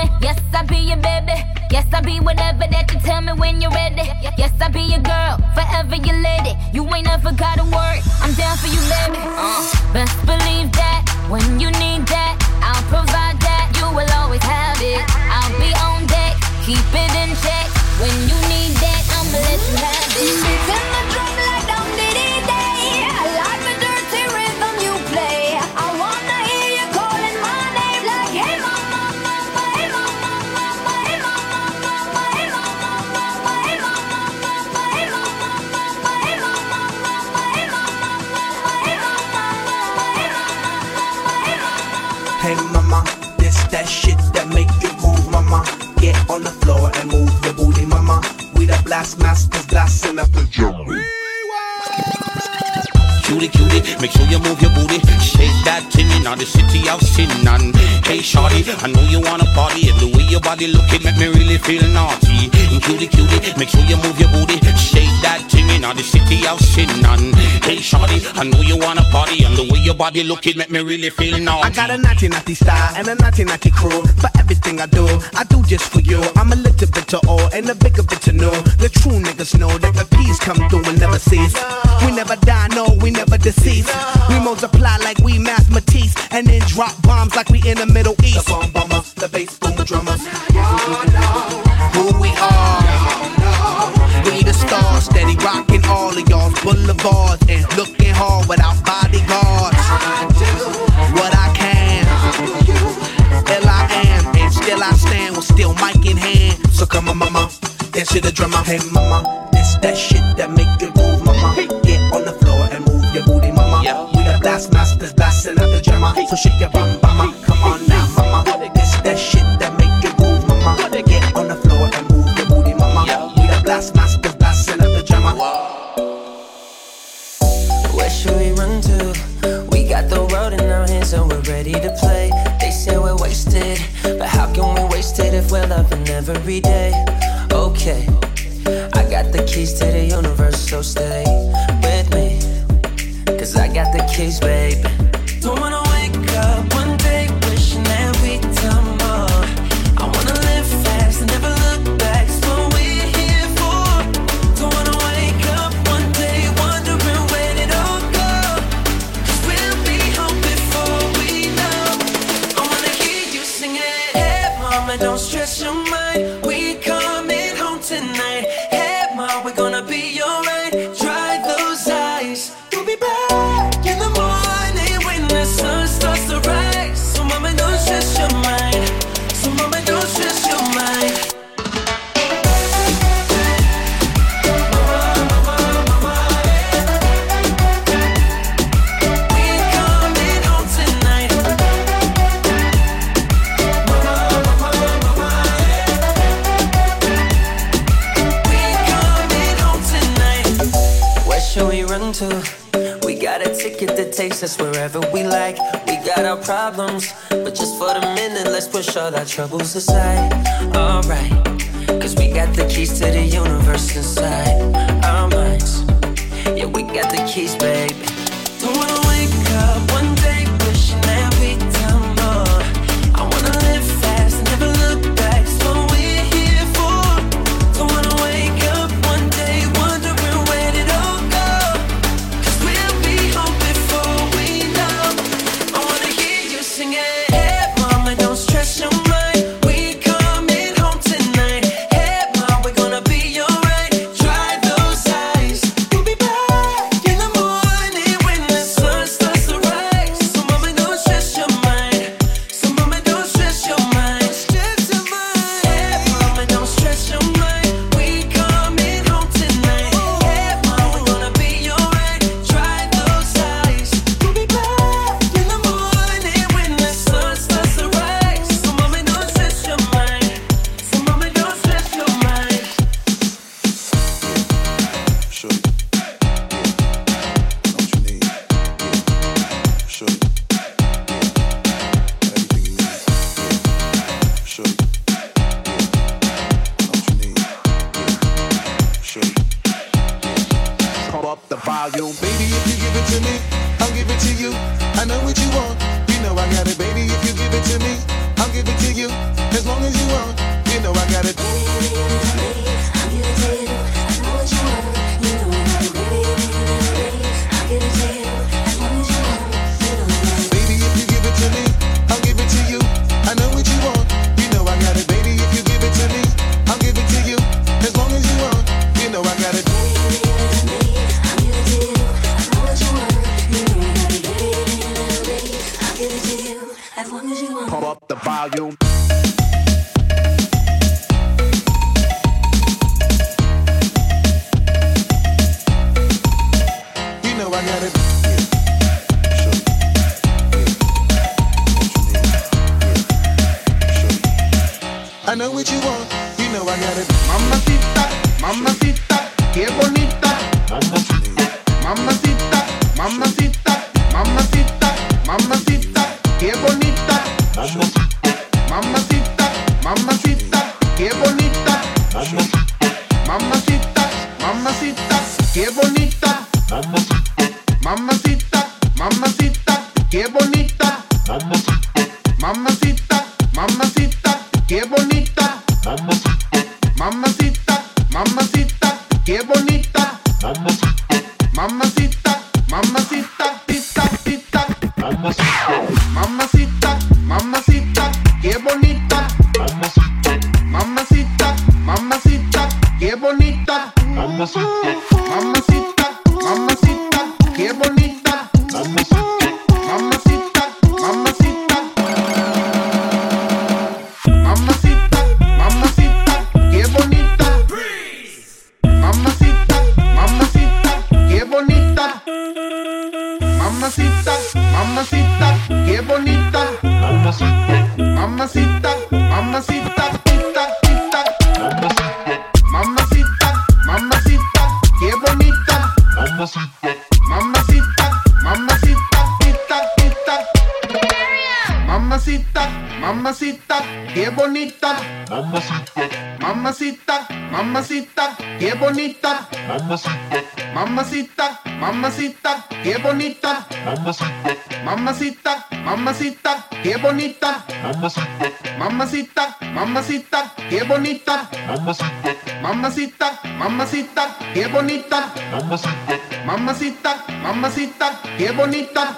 me. Yes, I'll be your baby. Yes, I'll be whatever that you tell me when you're ready. Yes, I'll be your girl, forever your lady. You ain't never gotta worry. I'm down for you, baby. Uh, best believe that when you need that, I'll provide that. You will always have it. I'll be on deck, keep it in check. When you on the floor and move your booty, mama. We the blast masters, blasting up the jungle. Cutie, cutie, make sure you move your booty. Shake that thing in the city of sin. And hey, shorty, I know you wanna party. And the way your body looking make me really feel naughty. And cutie, cutie, make sure you move your booty. Shake that thing in the city of sin. And hey, shorty, I know you wanna party. And the way your body looking make me really feel naughty. I got a naughty naughty style and a naughty naughty crew. For everything I do, I do just for you. I'm a little bit to all and a bigger bit to know. The true niggas know that the peace come through and never cease. We never die, no, we never decease. We multiply like we mathematics and then drop bombs like we in the Middle East. The bomb bomber, the bass boom drummers. Who we are. We the stars, steady rocking all of y'all's boulevards and looking hard without bodyguards. I What I can, ill I am, and still I stand with still mic in hand. So come on, mama, dance to the drummer. Hey, mama, this that shit that make you move, mama. Blast masters, blasting out the drummer. So shake your bum, mama. Come on now, mama. This that shit that make you move, mama. Get on the floor and move your booty, mama. We the blast masters, blasting out the drummer. Where should we run to? We got the world in our hands and we're ready to play. They say we're wasted, but how can we waste it if we're loving every day? Okay, I got the keys to the universe, so stay with me. Cause Don't wanna wake up one day wishing that we done more. I wanna live fast and never look back. What we're here for. Don't wanna wake up one day wondering it all we'll be home before we know. I wanna hear you singing. Hey, mama, don't stress your mind. We got a ticket that takes us wherever we like. We got our problems, but just for the minute, let's push all our troubles aside. Alright, cause we got the keys to the universe inside our minds. Yeah, we got the keys, baby. Don't wanna wake up volume. Baby, if you give it to me, I'll give it to you. I know what you want. You know I got it, baby. If you give it to me, I'll I'll give it to you as long as you want. You know I got it. Baby, It. Mamacita, mamacita, qué bonita. Mamacita, mamacita, mamacita, mamacita, qué bonita. Mamacita, mamacita, qué bonita. Mamacita, mamacita, qué bonita. Mamacita, mamacita, qué bonita. Mamacita, Mamacita, mamacita. Mamacita, mamacita, qué bonita. Mamacita, mamacita, qué bonita. Mamacita, mamacita, qué bonita. Mamacita, mamacita, tita, tita. Mamacita, mamacita, qué bonita. Mamacita, mamacita, Mamacita, mamacita, qué bonita. Mamacita, mamacita, mamacita, qué bonita. Mamacita, mamacita, mamacita, qué bonita. Mamacita, mamacita, qué bonita. Mamacita, mamacita, qué bonita. Mamacita, mamacita, qué bonita. Mamacita, mamacita, qué bonita.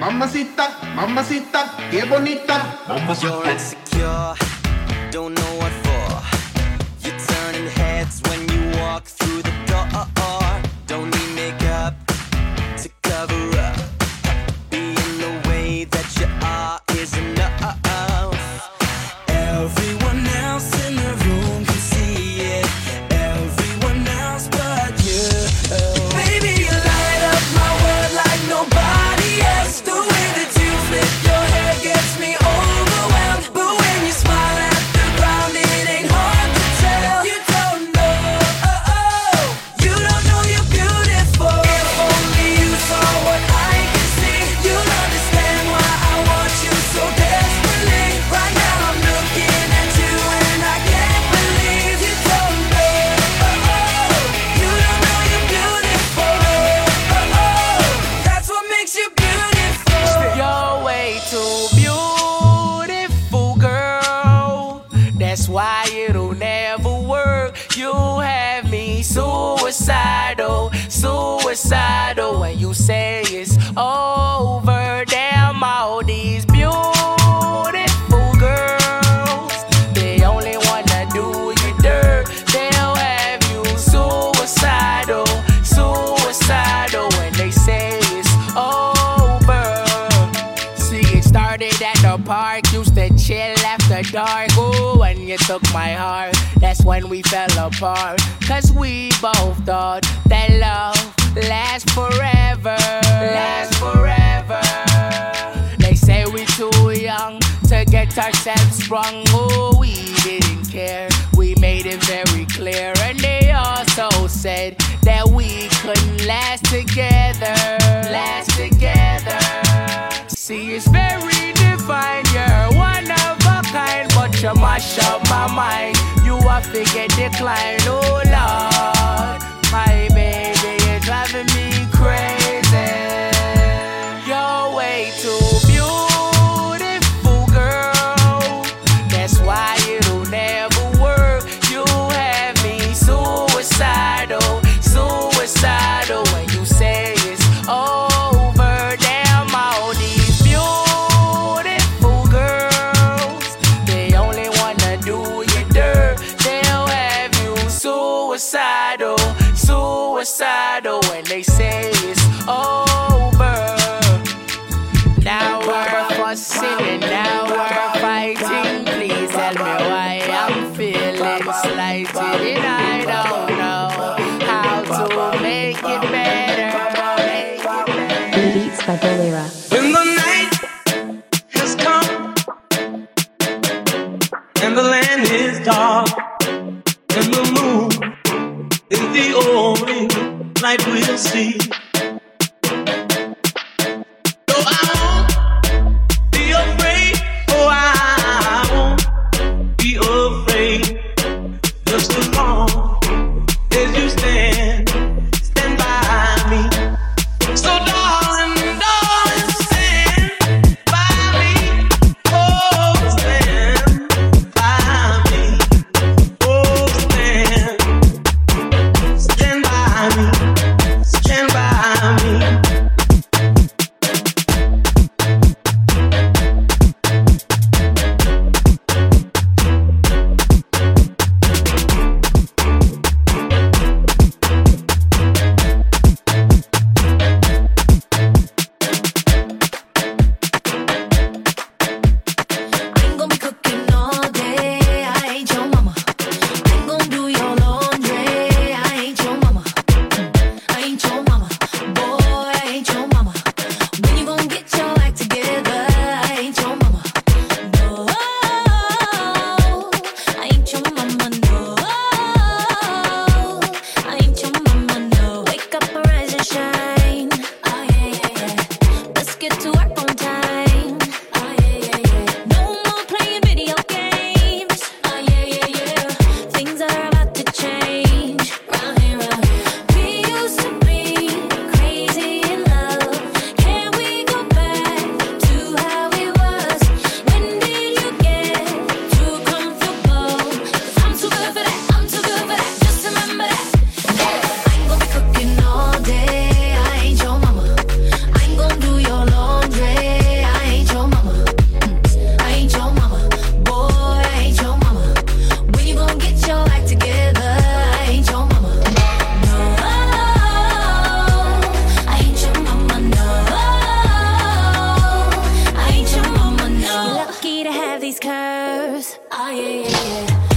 Mamacita, mamacita, qué bonita. You're insecure, don't know what for. You're turning heads when you walk through the chill after dark. Ooh, when you took my heart, that's when we fell apart. Cause we both thought that love lasts forever. Lasts forever. They say we too young to get ourselves sprung. Oh, we didn't care. We made it very clear. And they also said that we couldn't last together. Last together. See, it's very mash up my mind. You are figure decline. Oh, Lord. My baby, you're driving me crazy. They say it's over. Now we're fussing now we're fighting. Please tell me why I'm feeling slighted and I don't know how to see. these curves. Oh, yeah, yeah, yeah.